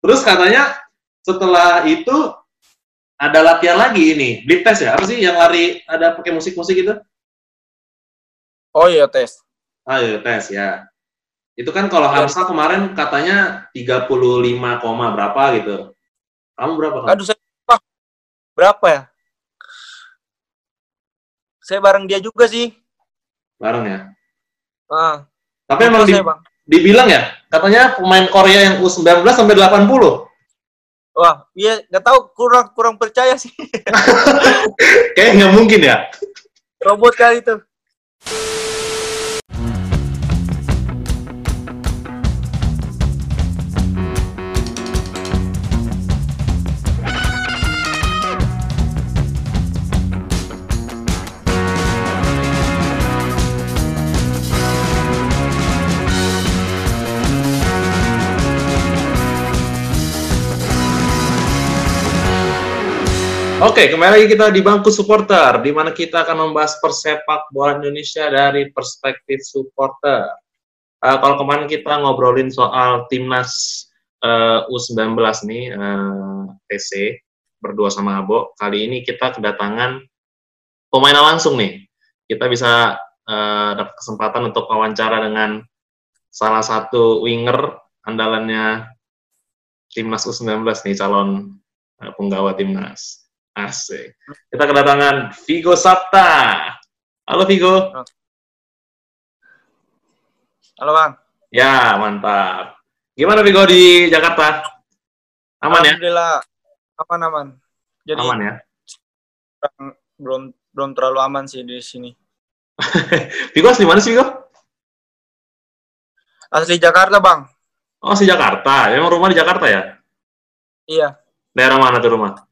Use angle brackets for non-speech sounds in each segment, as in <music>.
Terus katanya setelah itu ada latihan lagi ini, blip test ya? Apa sih yang lari ada pakai musik-musik gitu? Oh iya tes. Ah iya, tes ya. Itu kan kalau Hamsa kemarin katanya 35, koma berapa gitu. Kamu berapa? Kan? Aduh saya lupa. berapa ya? Saya bareng dia juga sih. Bareng ya. Ah, Tapi emang di- saya, Bang. Dibilang ya, katanya pemain Korea yang U19 sampai 80. Wah, iya nggak tahu kurang kurang percaya sih. <laughs> Kayaknya nggak mungkin ya. Robot kali itu. Oke, kembali lagi kita di bangku supporter, di mana kita akan membahas persepak bola Indonesia dari perspektif supporter. Eh, kalau kemarin kita ngobrolin soal timnas eh, U19 nih, eh, TC, berdua sama Abo, kali ini kita kedatangan pemain langsung nih. Kita bisa eh, dapat kesempatan untuk wawancara dengan salah satu winger andalannya timnas U19 nih, calon eh, penggawa timnas. Asik. Kita kedatangan Vigo Sapta. Halo Vigo. Halo bang. Ya, mantap. Gimana Vigo di Jakarta? Aman ya? Alhamdulillah aman aman. Jadi Aman ya? belum belum terlalu aman sih di sini. <laughs> Vigo asli mana sih Vigo? Asli Jakarta bang. Oh, asli Jakarta. Emang rumah di Jakarta ya? Iya. Daerah mana tuh rumah?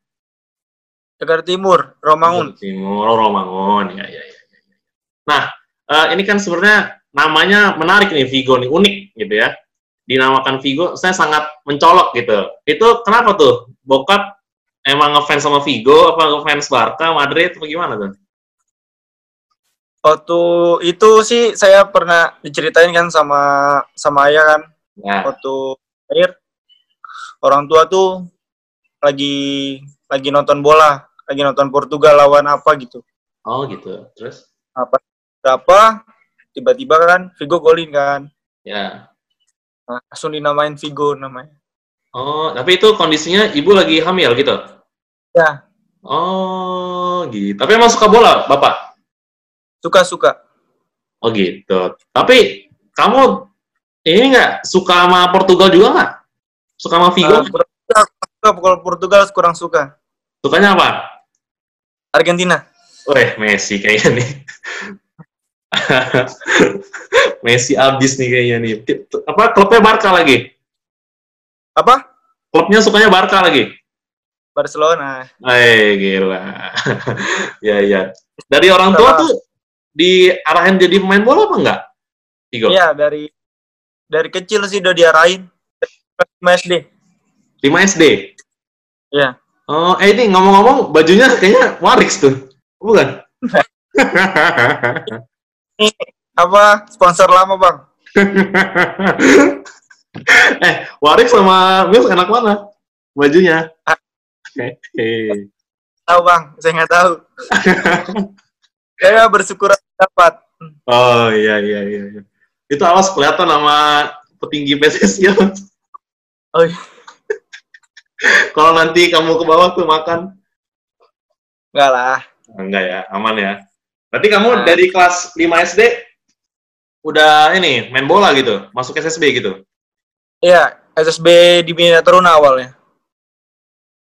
Jakarta Timur, Romangun. Timur, oh, Romangun. Ya, ya, ya. ya. Nah, eh, ini kan sebenarnya namanya menarik nih Vigo nih, unik gitu ya. Dinamakan Vigo, saya sangat mencolok gitu. Itu kenapa tuh? Bokap emang ngefans sama Vigo, apa ngefans Barca, Madrid, apa gimana tuh? Waktu itu sih saya pernah diceritain kan sama sama ayah kan. Ya, Waktu akhir orang tua tuh lagi lagi nonton bola, lagi nonton Portugal lawan apa gitu. oh gitu. Terus? Apa berapa tiba-tiba kan Vigo golin kan. Ya. Nah, langsung dinamain Vigo namanya. Oh, tapi itu kondisinya ibu lagi hamil gitu? Ya, Oh, gitu. Tapi emang suka bola, Bapak? suka-suka. Oh gitu. Tapi kamu ini nggak suka sama Portugal juga nggak? Suka sama Vigo? Nah, suka, suka, kalau Portugal kurang suka. Sukanya apa? Argentina. Weh, Messi kayaknya nih. <laughs> Messi abis nih kayaknya nih. Apa klubnya Barca lagi? Apa? Klubnya sukanya Barca lagi. Barcelona. Eh, gila. <laughs> ya, ya. Dari orang tua tuh diarahin jadi pemain bola apa enggak? Iya, dari dari kecil sih udah diarahin. Dari kelas 5 SD. 5 SD? Iya. Oh, eh ini ngomong-ngomong bajunya kayaknya Warix tuh. Bukan? Ini <laughs> apa? Sponsor lama, Bang. <laughs> eh, Warix sama Milk enak mana? Bajunya. Ah. Hehe. <laughs> Tahu, Bang. Saya nggak tahu. Saya bersyukur dapat. oh iya iya iya. iya. Itu awas kelihatan sama petinggi PSSI ya. Oh, iya. Kalau nanti kamu ke bawah tuh makan. Enggak lah. Enggak ya, aman ya. Berarti kamu Nah. dari kelas 5 SD udah ini main bola gitu, masuk SSB gitu. Iya, SSB di Bina Taruna awalnya.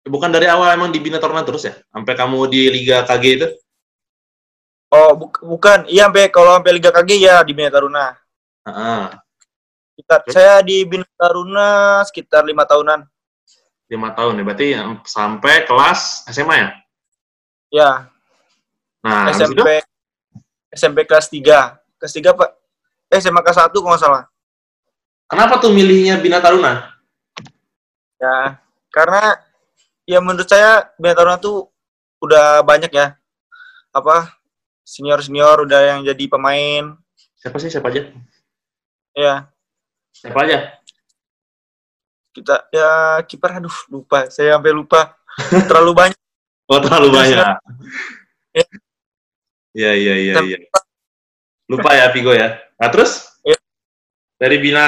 Bukan dari awal emang dibina Taruna terus ya? Sampai kamu di Liga KG itu? Oh, buk- bukan. Iya, sampai kalau sampai Liga KG ya di Bina Taruna. Heeh. Sekitar, saya di Bina Taruna sekitar lima tahunan. Lima tahun ya, berarti sampai kelas SMA ya? Ya, Nah? SMP SMP kelas 3. Kelas 3 Pak. Eh, SMA kelas 1 kalau nggak salah. kenapa tuh milihnya Bina Taruna? Ya, karena ya menurut saya Bina Taruna tuh udah banyak ya. Apa? Senior-senior udah yang jadi pemain. Siapa sih, siapa aja? Ya, Siapa aja? Kita ya kiper aduh lupa saya sampai lupa terlalu <laughs> banyak Oh, terlalu banyak. Ya. Iya, iya, iya, iya. Lupa ya, Vigo ya. Nah, terus? Iya. Dari Bina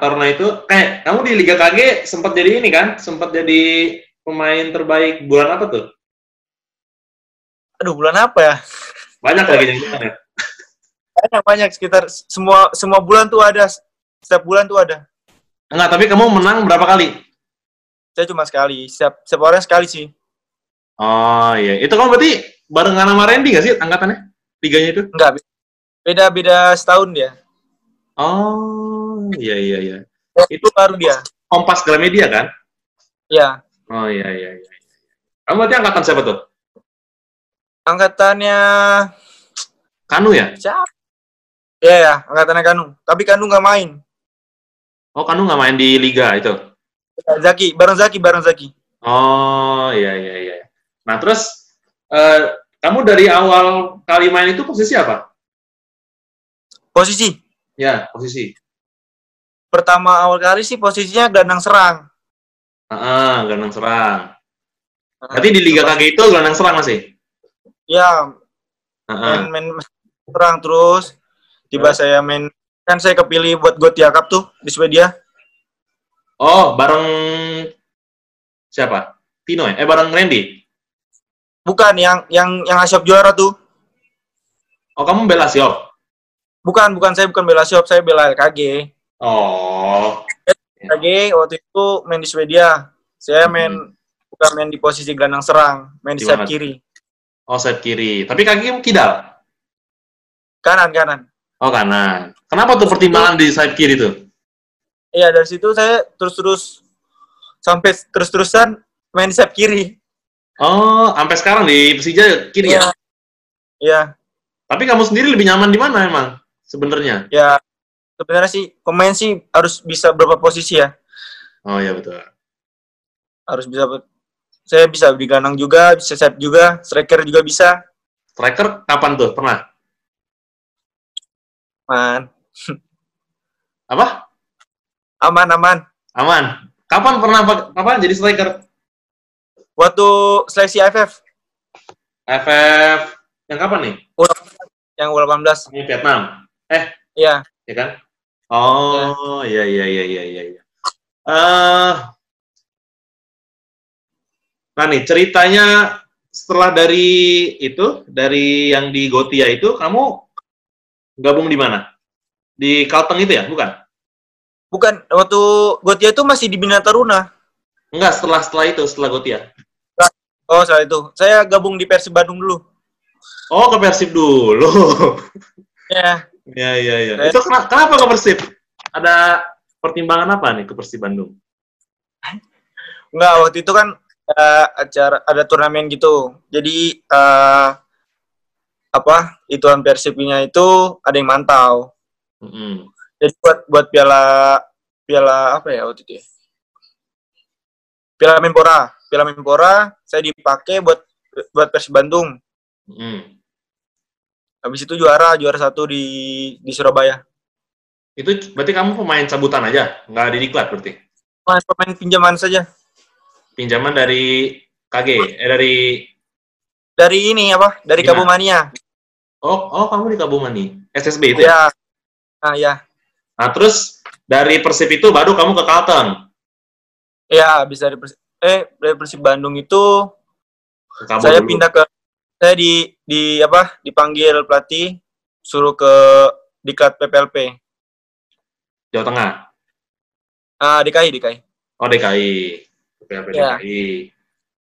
Taruna itu, kayak kamu di Liga KG sempat jadi ini kan? Sempat jadi pemain terbaik bulan apa tuh? aduh bulan apa ya Banyak lagi yang kan ya? banyak banyak sekitar semua semua bulan tuh ada setiap bulan tuh ada Enggak, tapi kamu menang berapa kali? saya cuma sekali setiap setiap orang sekali sih Oh iya, itu kamu berarti barengan sama Randy gak sih angkatannya? Liganya itu? enggak beda beda setahun dia Oh iya iya iya. itu baru dia Kompas Gramedia kan? ya Oh iya iya iya. Kamu berarti angkatan siapa tuh? angkatannya Kanu ya? siapa ya ya angkatannya Kanu tapi Kanu nggak main Oh Kanu nggak main di liga itu? Zaki bareng Zaki bareng Zaki Oh iya iya iya. Nah terus eh, kamu dari awal kali main itu posisi apa? posisi Ya posisi. pertama awal kali sih posisinya gelandang serang Ah, gelandang serang. Berarti di Liga KG itu gelandang serang masih? ya Ah, main main serang terus tiba saya main kan saya kepilih buat Gotia Cup tuh di Swedia Oh bareng siapa? Tino ya? Eh bareng Randy? bukan yang yang yang Asyop juara tuh Oh kamu bela Siop? bukan bukan saya bukan bela Asyop saya bela LKG Oh. LKG waktu itu main di Swedia saya main bukan main di posisi gelandang serang main di Di sayap kiri Oh sayap kiri. Tapi kaki kamu kidal? kanan kanan Oh kanan. Kenapa tuh pertimbangan di sayap kiri tuh? iya dari situ saya terus terus sampai terus terusan main di sayap kiri Oh, sampai sekarang di Persija kiri ya? Iya. Iya, Tapi kamu sendiri lebih nyaman di mana emang sebenarnya? ya sebenarnya sih pemain sih harus bisa berapa posisi ya. Oh iya betul. Harus bisa saya bisa di gelandang juga, bisa set juga, striker juga bisa. Striker kapan tuh? Pernah? Man, <laughs> Apa? aman aman. Aman. Kapan pernah apa jadi striker? Waktu seleksi AFF FF yang kapan nih? yang U18. Ini Vietnam. Eh, Iya, ya kan? Oh, iya iya iya iya iya. iya. Eh, nah nih ceritanya setelah dari itu, dari yang di Gotia itu, kamu gabung di mana? Di Kalteng itu ya, bukan? bukan waktu Gotia itu masih di Bina Taruna. Enggak, setelah setelah itu, setelah Gotia. Oh, salah itu. Saya gabung di Persib Bandung dulu. Oh, ke Persib dulu. <laughs> Ya, Iya iya iya. Saya- Itu kenapa, kenapa ke Persib? Ada pertimbangan apa nih ke Persib Bandung? enggak waktu itu kan eh, acara ada turnamen gitu. Jadi eh, apa? Ituan Persibnya itu ada yang mantau. Mm-mm. Jadi buat buat piala piala apa ya waktu itu ya? Piala Menpora, Piala Menpora saya dipakai buat buat Persib Bandung. Mm. Habis itu juara, juara satu di di Surabaya. Itu berarti kamu pemain cabutan aja, nggak ada diklat berarti? Pemain, pemain pinjaman saja. Pinjaman dari KG, eh dari Dari ini apa? Dari. Kabumania. Oh oh kamu di Kabumani, SSB itu ya? Ya. Nah, ya. Nah terus dari Persib itu baru kamu ke Kalteng, Ya, bisa dari Persib, eh dari Persib Bandung itu saya dulu. pindah ke saya di di apa? dipanggil pelatih suruh ke diklat PPLP. Jawa Tengah. Ah, DKI, DKI. Oh DKI, PLP Ya. DKI.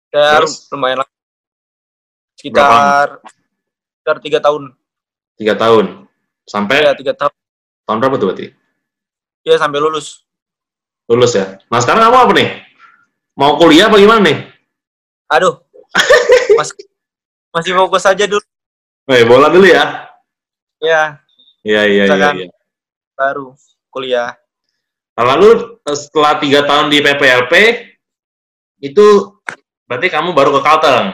Saya Terus? lumayan lama. Sekitar sekitar tiga tahun. Tiga tahun. Sampai Ya, tiga tahun. tahun berapa tuh berarti? Ya, sampai lulus. Lulus ya. Nah sekarang kamu apa nih? Mau kuliah apa gimana nih? Aduh. <laughs> Masih masih fokus aja dulu. Eh bola dulu ya. Ya, Iya iya iya. Iya. baru kuliah. Lalu eh, setelah tiga tahun di PPLP itu berarti kamu baru ke Kalteng.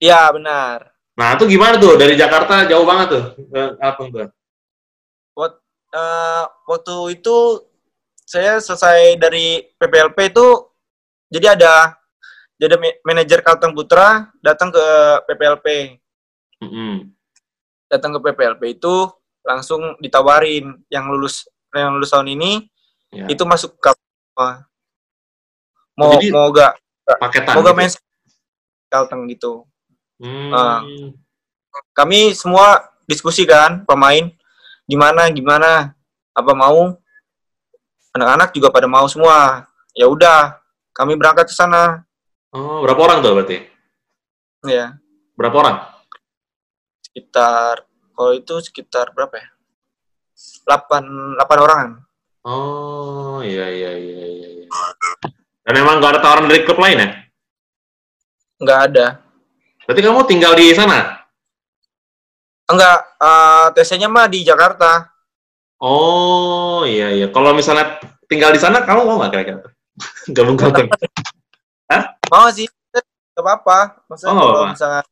Iya, benar. Nah itu gimana tuh dari Jakarta jauh banget tuh ke Kalteng tuh. Eh, waktu itu saya selesai dari PPLP itu jadi ada jadi ma- manajer Kalteng Putra datang ke PPLP. Mm-mm. Datang ke PPLP itu langsung ditawarin yang lulus yang lulus tahun ini Ya. itu masuk ke mau Jadi- mau gak paketan. mau gak gitu. main Kalteng gitu. Hmm. Ah. Kami semua diskusi kan pemain gimana gimana apa mau anak-anak juga pada mau semua. Ya udah, kami berangkat ke sana. Oh, berapa orang tuh berarti? Ya, Berapa orang? sekitar kalau itu sekitar berapa ya? 8 8 orangan. Oh, iya iya iya iya. iya. Dan emang gak ada tawaran dari klub lain ya? Enggak ada. Berarti kamu tinggal di sana? Enggak, eh TC-nya mah di Jakarta. Oh, iya iya. Kalau misalnya tinggal di sana, kamu mau nggak kira-kira? <laughs> Gabung Kalteng? Mau sih, enggak apa-apa. Maksudnya Oh, kalau misalnya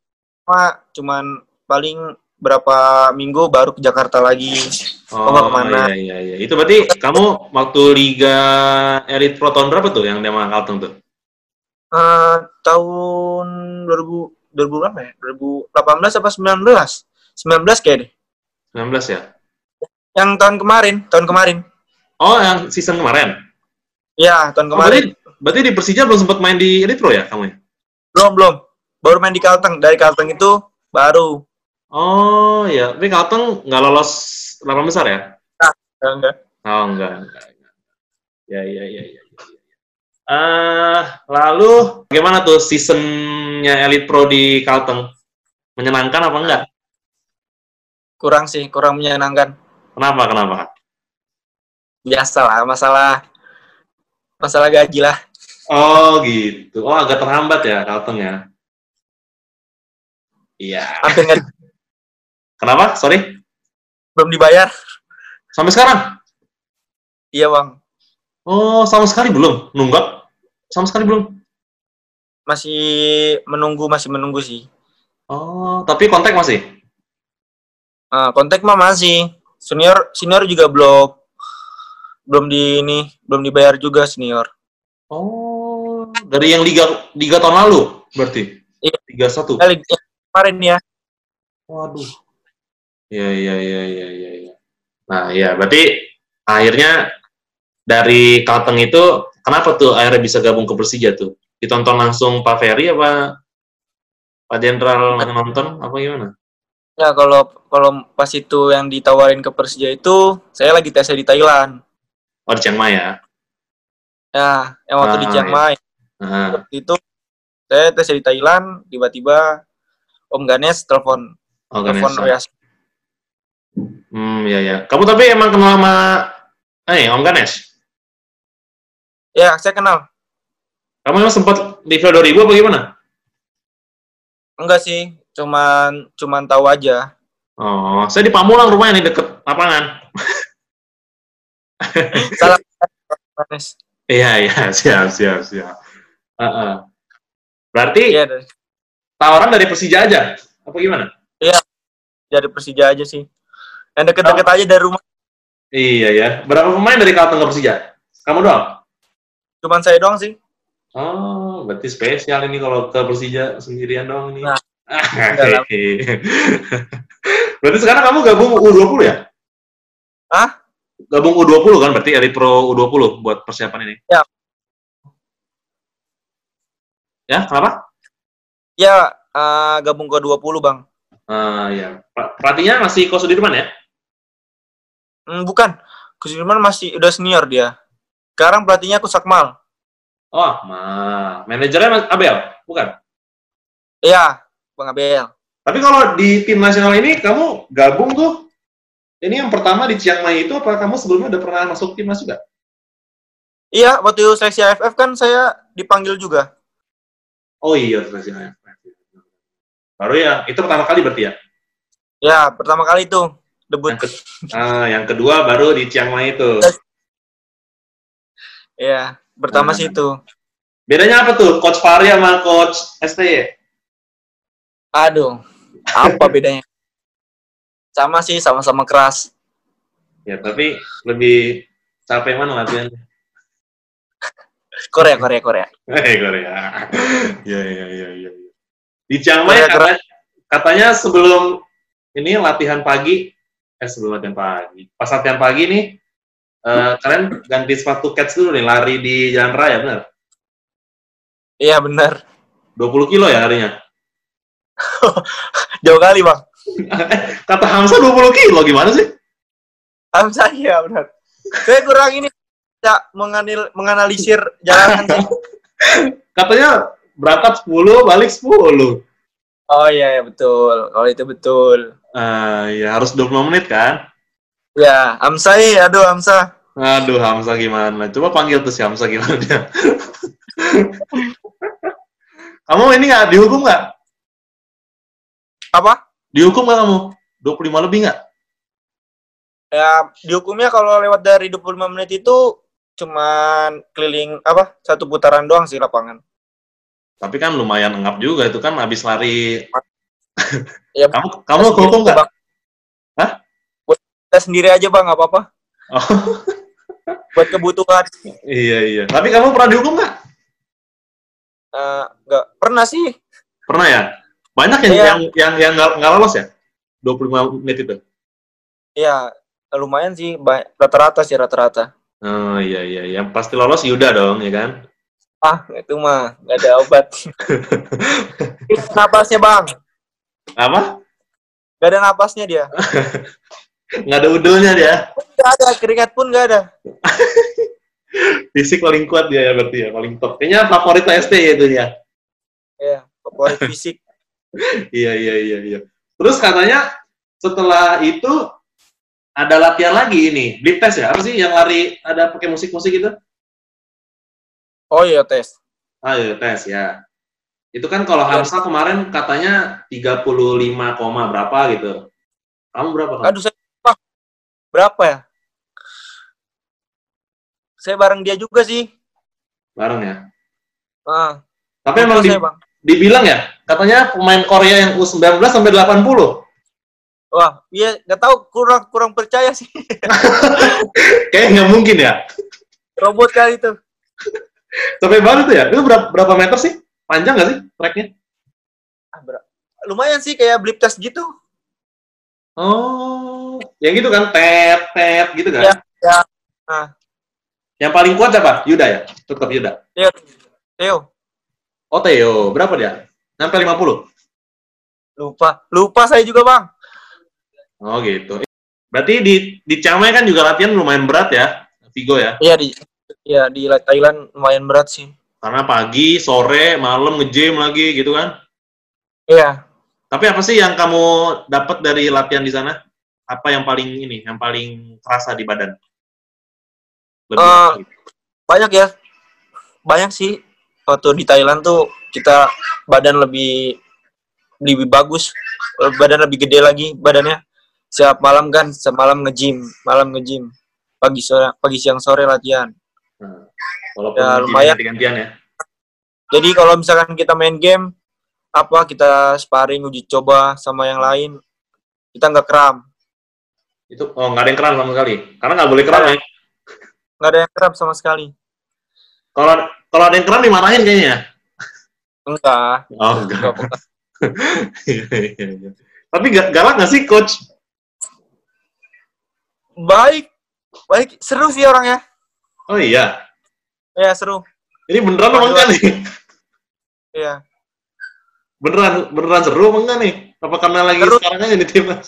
mah cuman paling berapa minggu baru ke Jakarta lagi. Oh, nggak ke mana. iya iya iya. Itu berarti kamu waktu Liga Elite Pro tahun berapa tuh yang dia sama Kalteng tuh? Eh tahun 2000 2000 berapa ya? 2018 apa 19? 19 kayak deh. 19 ya? Yang tahun kemarin, tahun kemarin. Oh, yang season kemarin? Iya, tahun Oh, kemarin. berarti, berarti di Persija belum sempat main di Pro ya kamu ya? Belum, belum. Baru main di Kalteng. Dari Kalteng itu baru. Oh, iya. Tapi Kalteng nggak lolos 8 besar ya? Enggak. Oh, enggak, enggak. enggak. Ya, ya, ya, ya. Eh, lalu bagaimana tuh seasonnya Elite Pro di Kalteng? Menyenangkan apa enggak? Kurang sih, kurang menyenangkan. Kenapa, kenapa? Biasa lah, masalah masalah gaji lah. Oh, gitu. Oh, agak terhambat ya Kalteng ya? Iya. Nggak <laughs> Kenapa? Sorry? belum dibayar. Sampai sekarang? Iya, Bang. Oh, sama sekali belum? Nunggak? Sama sekali belum? Masih menunggu, masih menunggu sih. Oh, tapi kontak masih? Nah, kontak mah masih. Senior senior juga belum belum di ini, belum dibayar juga senior. Oh, dari yang liga liga tahun lalu berarti? Iya. Liga satu. Kali kemarin ya. Waduh. Iya iya iya iya iya. iya. Nah, ya berarti akhirnya dari Kalteng itu kenapa tuh akhirnya bisa gabung ke Persija tuh? Ditonton langsung Pak Ferry apa Pak Jenderal nonton apa gimana? Ya kalau kalau pas itu yang ditawarin ke Persija itu saya lagi tes di Thailand. Oh di Chiang Mai ya. Ya, yang waktu di Ah, Chiang iya. Mai Nah, waktu itu saya tes di Thailand, tiba-tiba Om Ganes telepon, telepon organisasi. WA. Hmm, ya ya. Kamu tapi emang kenal sama eh Om Ganesh? Ya, saya kenal. Kamu emang sempat di Viva 2000 apa gimana? Enggak sih, cuman cuman tahu aja. Oh, saya di Pamulang rumahnya nih deket lapangan. Salah. <laughs> Iya iya siap siap siap. Heeh. Berarti Iya, dari, tawaran dari Persija aja apa gimana? dari Persija aja sih. Yang deket-deket aja dari rumah. Iya ya. Berapa pemain dari Kalteng ke Persija? Kamu doang? Cuman saya doang sih. Oh, berarti spesial ini kalau ke Persija sendirian doang ini. Nah, <laughs> Ah, <laughs> berarti sekarang kamu gabung U20 ya? Hah? Gabung U20 kan berarti Elite Pro U20 buat persiapan ini. Ya. Ya, kenapa? Ya, eh, gabung ke 20, Bang. Ah, ya. Pra- Pelatihnya masih Ko Sudirman ya? Hmm, bukan. Kusudirman masih udah senior dia. Sekarang pelatihnya aku Sakmal. Oh, mah. Manajernya Mas Abel, bukan? Iya, Bang Abel. Tapi kalau di tim nasional ini kamu gabung tuh, ini yang pertama di Chiang Mai itu apa kamu sebelumnya udah pernah masuk timnas juga? Iya, waktu seleksi AFF kan saya dipanggil juga. Oh iya, seleksi AFF. Baru ya, itu pertama kali berarti ya? Ya, pertama kali itu debut. Yang, ke- ah, yang kedua baru di Chiang Mai itu. Iya, pertama Ah. sih itu. Bedanya apa tuh, Coach Fahri sama Coach STY? Aduh, apa <laughs> bedanya? Sama sih, sama-sama keras. Ya, tapi lebih capek mana latihan? Korea, Korea, Korea. Eh, Korea. Iya, iya, iya, iya. Di Chiang Mai katanya, katanya sebelum ini latihan pagi, eh sebelum latihan pagi, pas latihan pagi nih, uh, kalian ganti sepatu cats dulu nih, lari di jalan raya, benar? Iya, benar. 20 kilo ya harinya? <laughs> Jauh kali, Bang. <laughs> Kata Hamsa 20 kilo, gimana sih? Hamsa, iya benar. Saya kurang ini, ya, menganil, menganalisir jalanan. <laughs> Katanya berangkat 10, balik 10. Oh iya, ya, betul. Kalau itu betul. Uh, ya harus 25 menit kan? Ya, Hamsa ya, aduh Hamsa. Aduh, Hamsa gimana? Coba panggil tuh si Hamsa gimana dia. <laughs> kamu ini nggak dihukum nggak? Apa? Dihukum nggak kamu? 25 lebih nggak? Ya, dihukumnya kalau lewat dari 25 menit itu cuman keliling apa? Satu putaran doang sih lapangan. Tapi kan lumayan ngap juga itu kan habis lari. ya, kamu kamu hukum nggak? Kita sendiri aja bang, nggak apa-apa. Oh. Buat kebutuhan. Iya iya. Tapi kamu pernah dihukum nggak? Uh, nggak pernah sih. Pernah ya? Banyak yang iya. yang yang yang nggak lolos ya? 25 menit itu. Iya, lumayan sih, rata-rata sih rata-rata. Oh iya iya, yang pasti lolos Yuda dong, ya kan? Ah, itu mah nggak ada obat. <laughs> napasnya bang. Apa? Gak ada napasnya dia. <laughs> nggak ada udulnya dia. Nggak ada, keringat pun nggak ada. <laughs> Fisik paling kuat dia ya berarti ya, paling top. Kayaknya favorit ST ya itu ya. Iya, favorit <laughs> fisik. iya iya iya iya. Terus katanya setelah itu ada latihan lagi ini, blip test ya? Apa sih yang lari ada pakai musik-musik itu? Oh iya tes. Ah iya tes ya. Itu kan kalau. Hamsa kemarin katanya 35, berapa gitu. Kamu berapa? Kamu? Aduh berapa? Ya? Saya bareng dia juga sih. Bareng ya? Ah. Tapi emang di, saya, bang. dibilang ya, katanya pemain Korea yang U19 sampai 80. Wah, iya nggak tahu kurang kurang percaya sih. <laughs> Kayak nggak mungkin ya. Robot kali itu. Sampai baru tuh ya? Itu berapa, berapa meter sih? Panjang nggak sih treknya? Ah, Lumayan sih kayak blip test gitu. Oh, yang gitu kan, tet, tet gitu kan? Ya, ya. Nah. Yang paling kuat siapa? Yuda ya? Tetap Yuda? Theo. Theo. Oh, Theo. Berapa dia? Sampai 50? Lupa. Lupa saya juga, Bang. Oh gitu. Berarti di di Chiang Mai kan juga latihan lumayan berat ya, Vigo ya? Iya di Iya di Thailand lumayan berat sih. Karena pagi, sore, malam nge-gym lagi gitu kan? Iya. Tapi apa sih yang kamu dapat dari latihan di sana? Apa yang paling ini, yang paling terasa di badan? Lebih uh, banyak ya. Banyak sih. Waktu di Thailand tuh kita badan lebih lebih bagus, badan lebih gede lagi badannya setiap malam kan semalam nge-gym, malam nge-gym. Pagi sore pagi siang sore latihan. Walaupun ya, lumayan gantian ya. Jadi kalau misalkan kita main game apa kita sparring uji coba sama yang lain kita nggak kram. Itu oh nggak ada yang kram sama sekali. Karena nggak boleh kram ya. Nggak ada yang kram sama sekali. Kalau kalau ada yang kram dimarahin kayaknya. Enggak. Oh enggak. enggak. <laughs> Tapi galak nggak sih coach? Baik. Baik. Seru sih orangnya. Oh iya? Iya, seru. Ini beneran apa enggak nih? Iya. Beneran beneran seru apa enggak nih? Apa karena lagi seru. sekarang aja di timnas?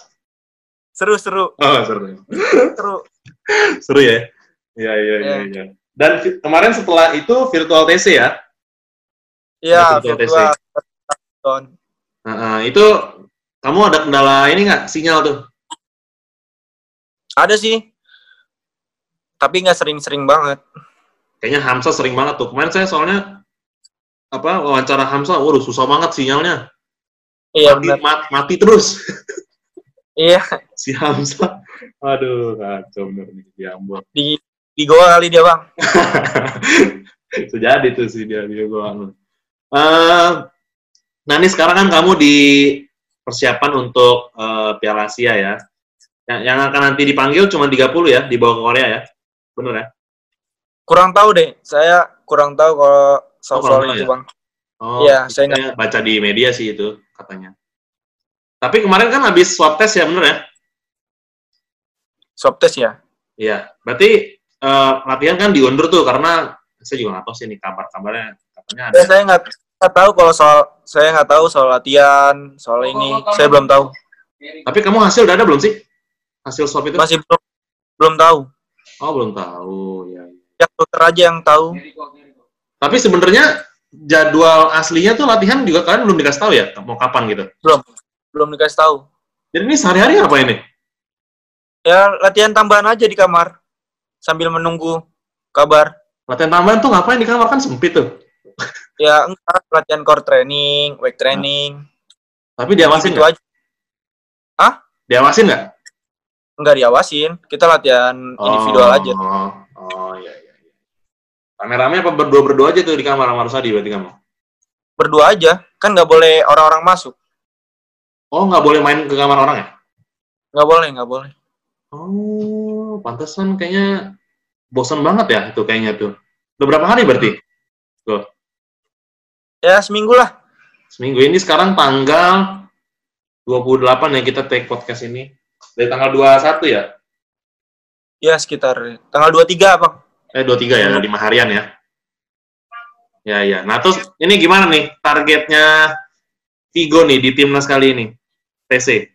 Seru, seru. Oh, seru. seru. seru ya? Iya, iya, iya, iya. Ya. Dan kemarin setelah itu virtual TC ya? Iya, virtual, virtual TC. Nah, itu kamu ada kendala ini nggak sinyal tuh? Ada sih. Tapi nggak sering-sering banget. Kayaknya Hamsa sering banget tuh. Kemarin saya soalnya apa wawancara Hamsa, waduh susah banget sinyalnya. Iya mati, Mati, mati terus. <laughs> iya. si Hamsa, aduh kacau bener nih di Ambon. Di di Goa kali dia bang. <laughs> Itu jadi tuh sih dia di Goa. Uh, nah ini sekarang kan kamu di persiapan untuk uh, Piala Asia ya. Yang, yang akan nanti dipanggil cuma 30 ya, dibawa ke Korea ya? Bener ya? Kurang tahu deh. Saya kurang tahu kalau Oh, soal tahu itu, ya? Bang. Oh, Iya, saya saya baca di media sih itu katanya. Tapi kemarin kan habis swab test ya, bener ya? Swab test ya? Iya. Berarti eh, latihan kan diundur tuh karena saya juga nggak tahu sih nih kabar-kabarnya katanya ada. Ya, saya nggak nggak tahu kalau soal saya nggak tahu soal latihan, soal ini. Saya belum tahu. Tapi kamu hasil udah ada belum sih? Hasil swab itu? Masih belum belum tahu. Oh, belum tahu. Ya. Ya dokter aja yang tahu. Tapi sebenarnya jadwal aslinya tuh latihan juga kalian belum dikasih tahu ya? Mau kapan gitu? Belum. Belum dikasih tahu. Jadi ini sehari-hari apa ini? Ya latihan tambahan aja di kamar sambil menunggu kabar. Latihan tambahan tuh ngapain di kamar kan sempit tuh. Ya enggak latihan core training, weight training. Tapi diawasin Itu nggak? aja Diawasin nggak? enggak diawasin. Kita latihan individual oh, aja. Oh, iya, iya. iya. Rame-rame apa berdua-berdua aja tuh di kamar sama Rusadi berarti kamu? Berdua aja. Kan nggak boleh orang-orang masuk. Oh, nggak boleh main ke kamar orang ya? Nggak boleh, nggak boleh. Oh, pantesan kayaknya bosan banget ya itu kayaknya tuh. Udah berapa hari berarti? Ya seminggu lah. Seminggu ini sekarang tanggal 28 ya kita take podcast ini. Dari tanggal 21 ya? Ya sekitar tanggal 23 bang. Eh, 23 ya, 5 harian ya. Ya, ya. Nah, terus ini gimana nih targetnya Vigo nih di timnas kali ini? TC.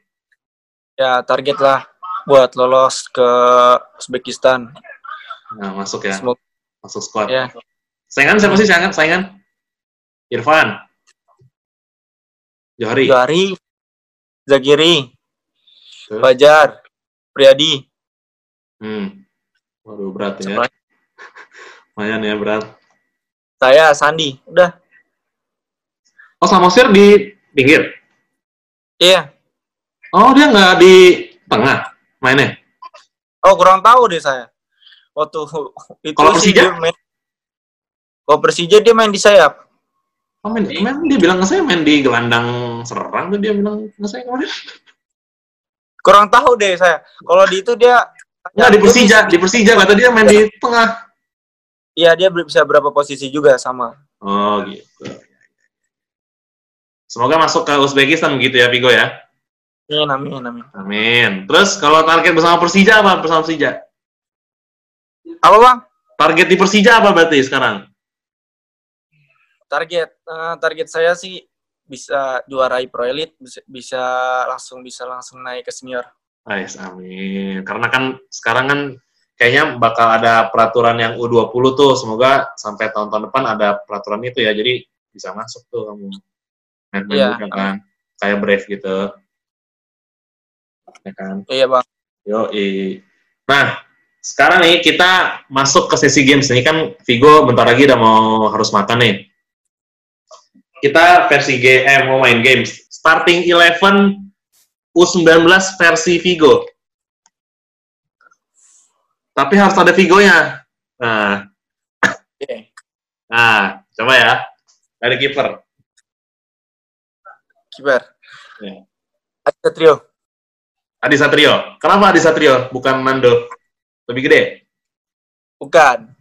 Ya target lah buat lolos ke Uzbekistan. Nah, masuk ya. Semoga Masuk squad. ya. Saingan siapa sih saingan? Saingan? Irfan. Johari. Jari, Zagiri, Terus? Fajar, Priyadi. Hmm. Waduh, berat ya. <laughs> Lumayan ya, berat. Saya Sandi. Udah. Oh, Samosir di pinggir? Iya. Oh, dia nggak di tengah mainnya? Oh kurang tahu deh saya. Waktu itu Kalau Persija? dia main. Kalau Persija dia main di sayap. Oh, main, main, dia bilang ke saya main di gelandang serang tuh dia bilang ke saya kemarin. <laughs> Kurang tahu deh saya. Kalau di itu dia Nggak, di Persija, di Persija kata dia main di tengah. Iya dia bisa berapa posisi juga sama. Oh, gitu. Semoga masuk ke Uzbekistan gitu ya, Vigo ya. Amin, amin, amin. Amin. Terus kalau target bersama Persija apa bersama Persija? Apa bang? Target di Persija apa berarti sekarang? Target eh, target saya sih bisa juarai Pro Elite, bisa, bisa langsung bisa langsung naik ke senior. Ais, amin. Karena kan sekarang kan kayaknya bakal ada peraturan yang U20 tuh. Semoga sampai tahun-tahun depan ada peraturan itu ya. Jadi bisa masuk tuh kamu. Main-main Iya. kan. Kayak Brave gitu. Ya kan? Iya bang. Yo, Nah, sekarang nih kita masuk ke sesi games. Ini kan Vigo bentar lagi udah mau harus makan nih. Kita versi G, eh, mau main games. Starting 11 U19 versi Vigo. Tapi harus ada Vigonya. Nah, Oke. nah, coba ya. Dari kiper. Kiper. Ya. Ada trio. Adi Satrio. Kenapa Adi Satrio? Bukan Nando. Lebih gede? Bukan.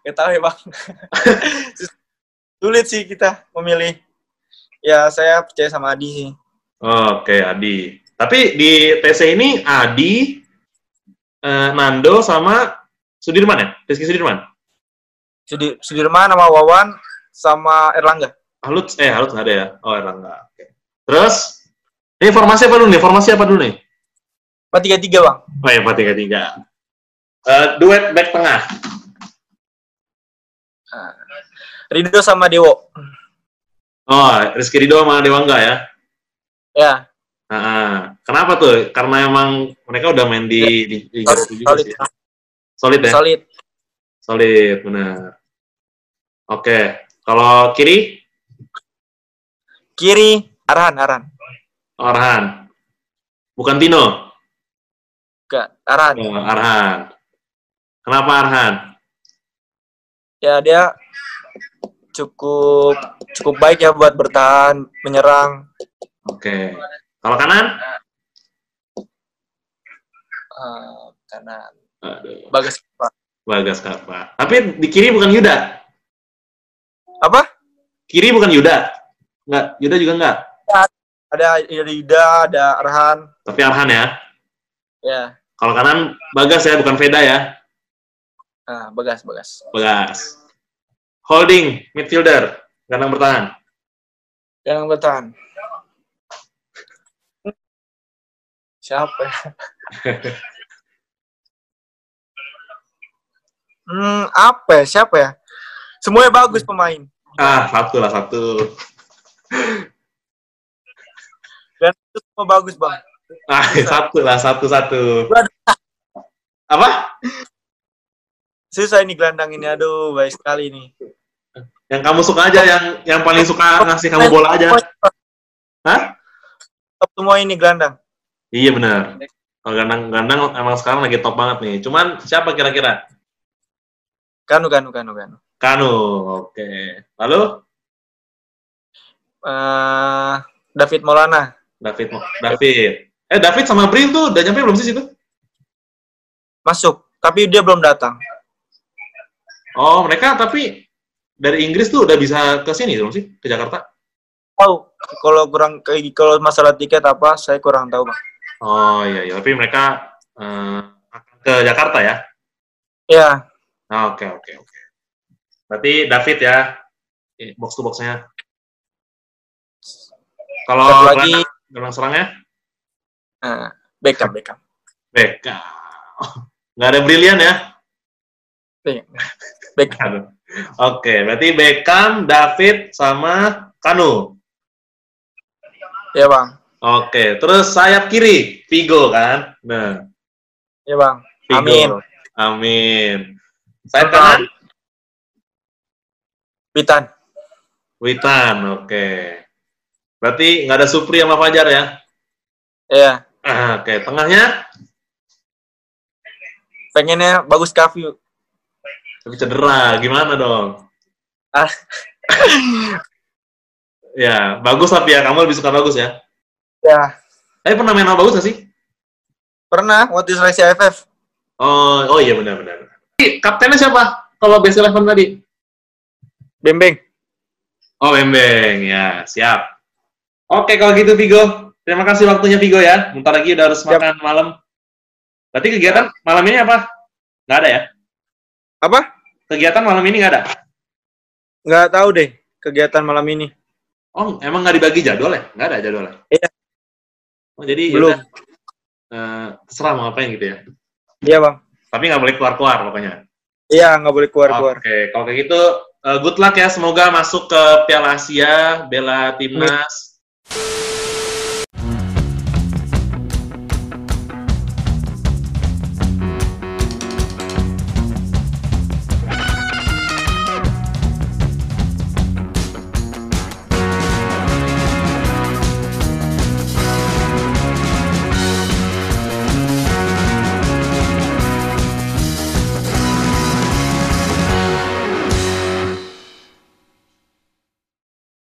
Gak tahu ya bang. <laughs> Sulit sih kita memilih. Ya saya percaya sama Adi sih. Oke, Adi. Tapi di TC ini Adi, eh, Nando sama Sudirman ya? Rizky Sudirman? Sudi- Sudirman sama Wawan sama Erlangga. Halut, eh Halut nggak ada ya? Oh, Erlangga. Oke. Terus, ini formasi apa dulu nih? Formasi apa dulu nih? Empat tiga tiga bang. Oh ya, 4-3-3. Eh, duet back tengah. Rido sama Dewo. Oh, Rizky Ridho sama Dewangga ya? Ya. Nah, kenapa tuh? Karena emang mereka udah main di, di, di Liga Solid, juga solid, sih. ya? Solid ya? solid. Solid, benar. Oke, kalau kiri, Kiri Arhan Arhan. Orhan. Bukan Tino, Enggak, Arhan. Oh, Arhan. Kenapa Arhan? Ya dia cukup cukup baik ya buat bertahan, menyerang. Oke. Kalau kanan? Eh, kanan. Aduh. Bagus Pak. Bagas Kava. Tapi di kiri bukan Yuda. Apa? Kiri bukan Yuda. Enggak, Yuda juga enggak. Ada ada Yuda, ada Arhan. Tapi Arhan ya. Ya. Kalau kanan Bagas ya, bukan Veda ya. Nah, Bagas, Bagas. Bagas. Holding, midfielder, gelandang bertahan. Yang bertahan. Siapa ya? <laughs> hmm, apa ya? Siapa ya? Semuanya bagus pemain. Ah, satu lah, satu. Dan itu semua bagus, Bang. Ah, <laughs> satu lah, satu-satu. Apa? Susah ini gelandang ini, aduh, baik sekali ini. Yang kamu suka aja, yang yang paling suka ngasih kamu bola aja. Hah? Top semua ini gelandang. Iya benar. Kalau gandang-gandang emang sekarang lagi top banget nih. Cuman siapa kira-kira? Kanu, Kanu, Kanu, Kanu. Kanu, oke. Lalu Eh, David Maulana. David, David. Eh David sama Bril tuh udah nyampe belum sih situ? Masuk, tapi dia belum datang. Oh mereka tapi dari Inggris tuh udah bisa ke sini belum sih ke Jakarta? Tahu kalau kurang kayak kalau masalah tiket apa, saya kurang tahu, Bang. Oh iya iya. Tapi mereka akan ke Jakarta ya? Ya, Ah, Oke oke oke. Berarti David ya, box to boxnya. Kalau lagi. gelandang- gelandang serangnya? nah, Beckham, Beckham. Beckham. Nggak ada brilian ya? Beckham. Aduh. Oke, berarti Beckham, David, sama Kanu. Ya, Bang. Oke, terus sayap kiri, Vigo kan? Nah, Ya, Bang. Vigo. Amin. Amin. Sayap kanan, Pitan. Witan. Oke. Berarti nggak ada Supri sama Fajar ya? Ya, Ah, Oke, tengahnya pengennya bagus Kavi. tapi cedera, gimana dong? Ah. <laughs> ya, bagus tapi ya, kamu lebih suka bagus ya? Ya, Eh, pernah main sama bagus gak sih? pernah waktu seleksi AFF. Oh, oh iya benar-benar. Kaptennya siapa? Kalau best eleven tadi? Bembeng. Oh, Bembeng. Ya, siap. Oke, kalau gitu Vigo. Terima kasih waktunya Vigo ya. Bentar lagi udah harus Siap. makan malam. Berarti kegiatan malam ini apa? Nggak ada ya? Apa? Kegiatan malam ini nggak ada? Nggak tahu deh kegiatan malam ini. Oh, emang nggak dibagi jadwal ya? Nggak ada jadwalnya? Iya. Oh, jadi Belum. yaudah. Eh, terserah mau ngapain gitu ya. Iya, Bang. Tapi nggak boleh keluar-keluar pokoknya. Iya, nggak boleh keluar-keluar. Oke, kalau kayak gitu, eh, good luck ya. Semoga masuk ke Piala Asia, bela timnas.